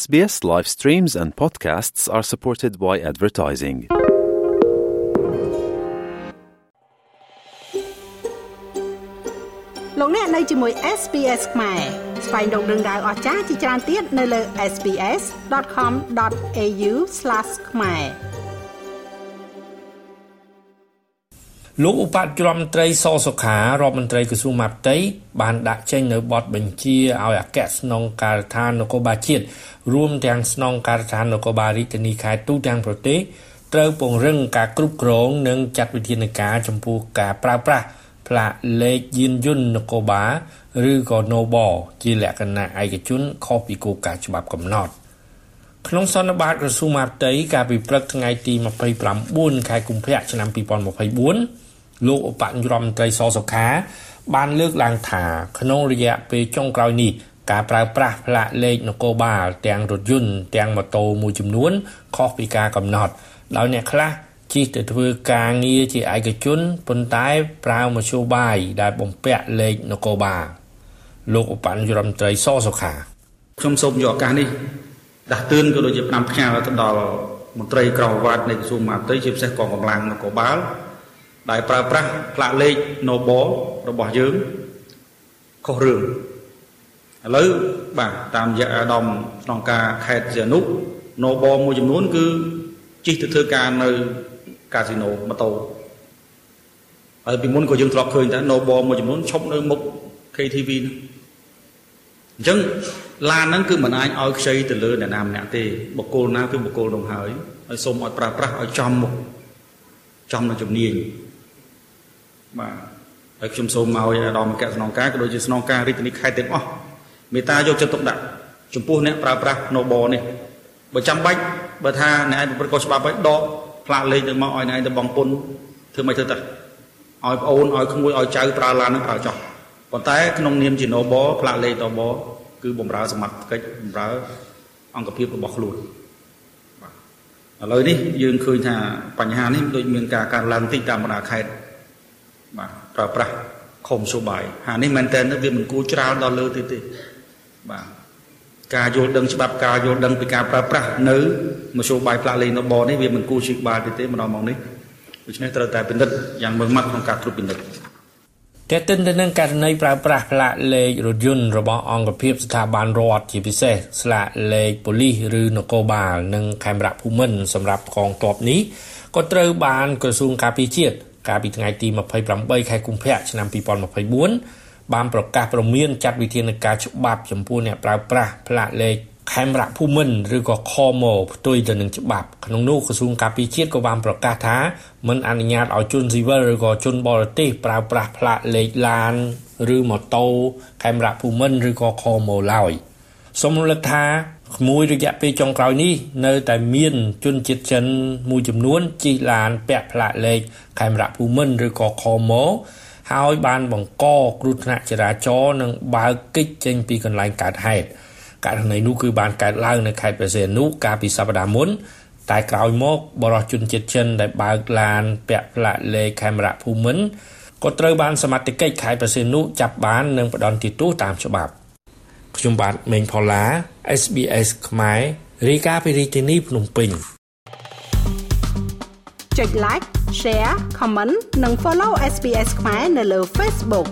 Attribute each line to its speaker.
Speaker 1: SBS live streams and podcasts are supported by advertising.
Speaker 2: លោកអ្នកនៅជាមួយ SPS ខ្មែរស្វែងរកដឹងដៅអស្ចារ្យជាច្រើនទៀតនៅលើ SPS.com.au/ ខ្មែរ
Speaker 3: លោកឧបនាយករដ្ឋមន្ត្រីសសុខារដ្ឋមន្ត្រីក្រសួងមហាផ្ទៃបានដាក់ចេញនៅបទបញ្ជាឲ្យអគ្គស្នងការដ្ឋាននគរបាលជាតិរួមទាំងស្នងការដ្ឋាននគរបាលរាជធានីខេត្តទូទាំងប្រទេសត្រូវពង្រឹងការគ្រប់គ្រងនិងចាត់វិធានការចំពោះការប្រើប្រាស់ផ្លាកលេខយានយន្តនគរបាលឬក៏ Nobel ជាលក្ខណៈឯកជនខុសពីគោលការណ៍ច្បាប់កំណត់ក្នុងសន្និបាតក្រសួងមហាផ្ទៃកាលពីព្រឹកថ្ងៃទី29ខែកុម្ភៈឆ្នាំ2024 លោកឧបនាយករដ្ឋមន្ត្រីសសុខា បានលើកឡើងថាក្នុងរយៈពេលចុងក្រោយនេះការប្រើប្រាស់ផ្លាកលេខនគរបាលទាំងរថយន្តទាំងម៉ូតូមួយចំនួនខុសពីការកំណត់ ដោយអ្នកខ្លះជិះទៅធ្វើការងារជាឯកជនប៉ុន្តែប្រើមធ្យោបាយដែលបំពាក់លេខនគរបាលលោកឧបនាយករដ្ឋមន្ត្រីសសុខា
Speaker 4: ខ្ញុំសូមយកឱកាសនេះដាស់តឿនក៏ដូចជា5ផ្ញើទៅដល់មន្ត្រីក្រមវត្តនៃក្រសួងមហាផ្ទៃជាពិសេសកងកម្លាំងនគរបាល ដែលប្រើប្រាស់ផ្លាកលេខ Nobel របស់យើងខុសរឿងឥឡូវបាទតាមរយៈអាដាមក្នុងការខេត្តសៀនុ Nobel មួយចំនួន គឺជិះទៅធ្វើការនៅកាស៊ីណូម៉ូតូហើយពីមុនក៏យើងធ្លាប់ឃើញថា Nobel មួយចំនួនឈប់នៅមុខ KTV ហ្នឹងអញ្ចឹងឡានហ្នឹងគឺមិនអាចឲ្យខ្ចីទៅលើអ្នកណាម្នាក់ទេបុគ្គលណាគឺបុគ្គលនោះហើយហើយសូមឲ្យប្រើប្រាស់ឲ្យចំមុខចំនឹងជំនាញ បាទហើយខ្ញុំសូមឲ្យអាដាមអគ្គស្នងការក៏ដូចជាស្នងការរាជធានីខេត្តទាំងអស់មេត្តាយកចិត្តទុកដាក់ចំពោះអ្នកប្រើប្រាស់ Nobo នេះបើចាំបាច់បើថាអ្នកឯងប្រព្រឹត្តខុសច្បាប់ហើយដកផ្លាកលេខទៅមកឲ្យអ្នកឯងទៅបងពុនធ្វើមិនធ្វើទៅឲ្យប្អូនឲ្យក្មួយឲ្យចៅប្រើឡាននឹងប្រើចោះប៉ុន្តែក្នុងនាមជា Nobo ផ្លាកលេខ Nobo គឺបំរើសមត្ថកិច្ចបំរើអង្គភាពរបស់ខ្លួនបាទឥឡូវនេះយើងឃើញថាបញ្ហានេះដូចមានការកើនឡើងតិចតាមបណ្ដាខេត្ត បាទប្រើប្រាស់ខុំសុបាយហានេះមែនតើវាមិនគួរច្រើនដល់លើទេទេបាទការយល់ដឹងច្បាប់ការយល់ដឹងពីការប្រើប្រាស់នៅមធ្យោបាយផ្លាកលេខនៅបនេះវាមិនគួរជាក្បាលទេទេម្ដងមកនេះដូច្នេះត្រូវតែពិនិត្យយ៉ាងម៉ឺងម៉ាត់ក្នុងការត្រួតពិនិត្យ
Speaker 3: តែទិនទៅនឹងករណីប្រើប្រាស់ផ្លាកលេខរថយន្តរបស់អង្គភាពស្ថាប័នរដ្ឋជាពិសេសស្លាកលេខប៉ូលីសឬនគរបាលនិងខេមរៈភូមិន្ទសម្រាប់កងទ័ពនេះក៏ត្រូវបានក្រសួងការពារជាតិ កាលពីថ្ងៃទី28ខែកុម្ភៈឆ្នាំ2024បានប្រកាសព្រមានចាត់វិធានការច្បាប់ចំពោះអ្នកប្រើប្រាស់ផ្លាកលេខខេមរៈភូមិន្ទឬក៏ខមផ្ទុយទៅនឹងច្បាប់ក្នុងនោះក្រសួងការពារជាតិក៏បានប្រកាសថាមិនអនុញ្ញាតឲ្យជនស៊ីវិលឬក៏ជនបរទេសប្រើប្រាស់ផ្លាកលេខឡានឬម៉ូតូខេមរៈភូមិន្ទឬក៏ខមឡើយសូមរំលឹកថា ក្មួយរយៈពេលចុងក្រោយនេះនៅតែមានជនជាតិចិនមួយចំនួនជិះឡានពាក់ផ្លាកលេខខេមរៈភូមិន្ទឬក៏ខមហើយបានបង្កគ្រោះថ្នាក់ចរាចរណ៍និងបើកកិច្ចចេញពីកន្លែងកើតហេតុករណីនោះគឺបានកើតឡើងនៅខេត្តព្រះសីហនុកាលពីសប្តាហ៍មុនតែក្រោយមកបរិសុជនជាតិចិនដែលបើកឡានពាក់ផ្លាកលេខខេមរៈភូមិន្ទក៏ត្រូវបានសមត្ថកិច្ចខេត្តព្រះសីហនុចាប់បាននិងផ្ដន្ទាទោសតាមច្បាប់ ខ្ញុំបាទមេងផល្លា SBS ខ្មែររាយការណ៍ពីរាជធានីភ្នំពេញ
Speaker 2: ចុច like share comment និង follow SBS ខ្មែរនៅលើ Facebook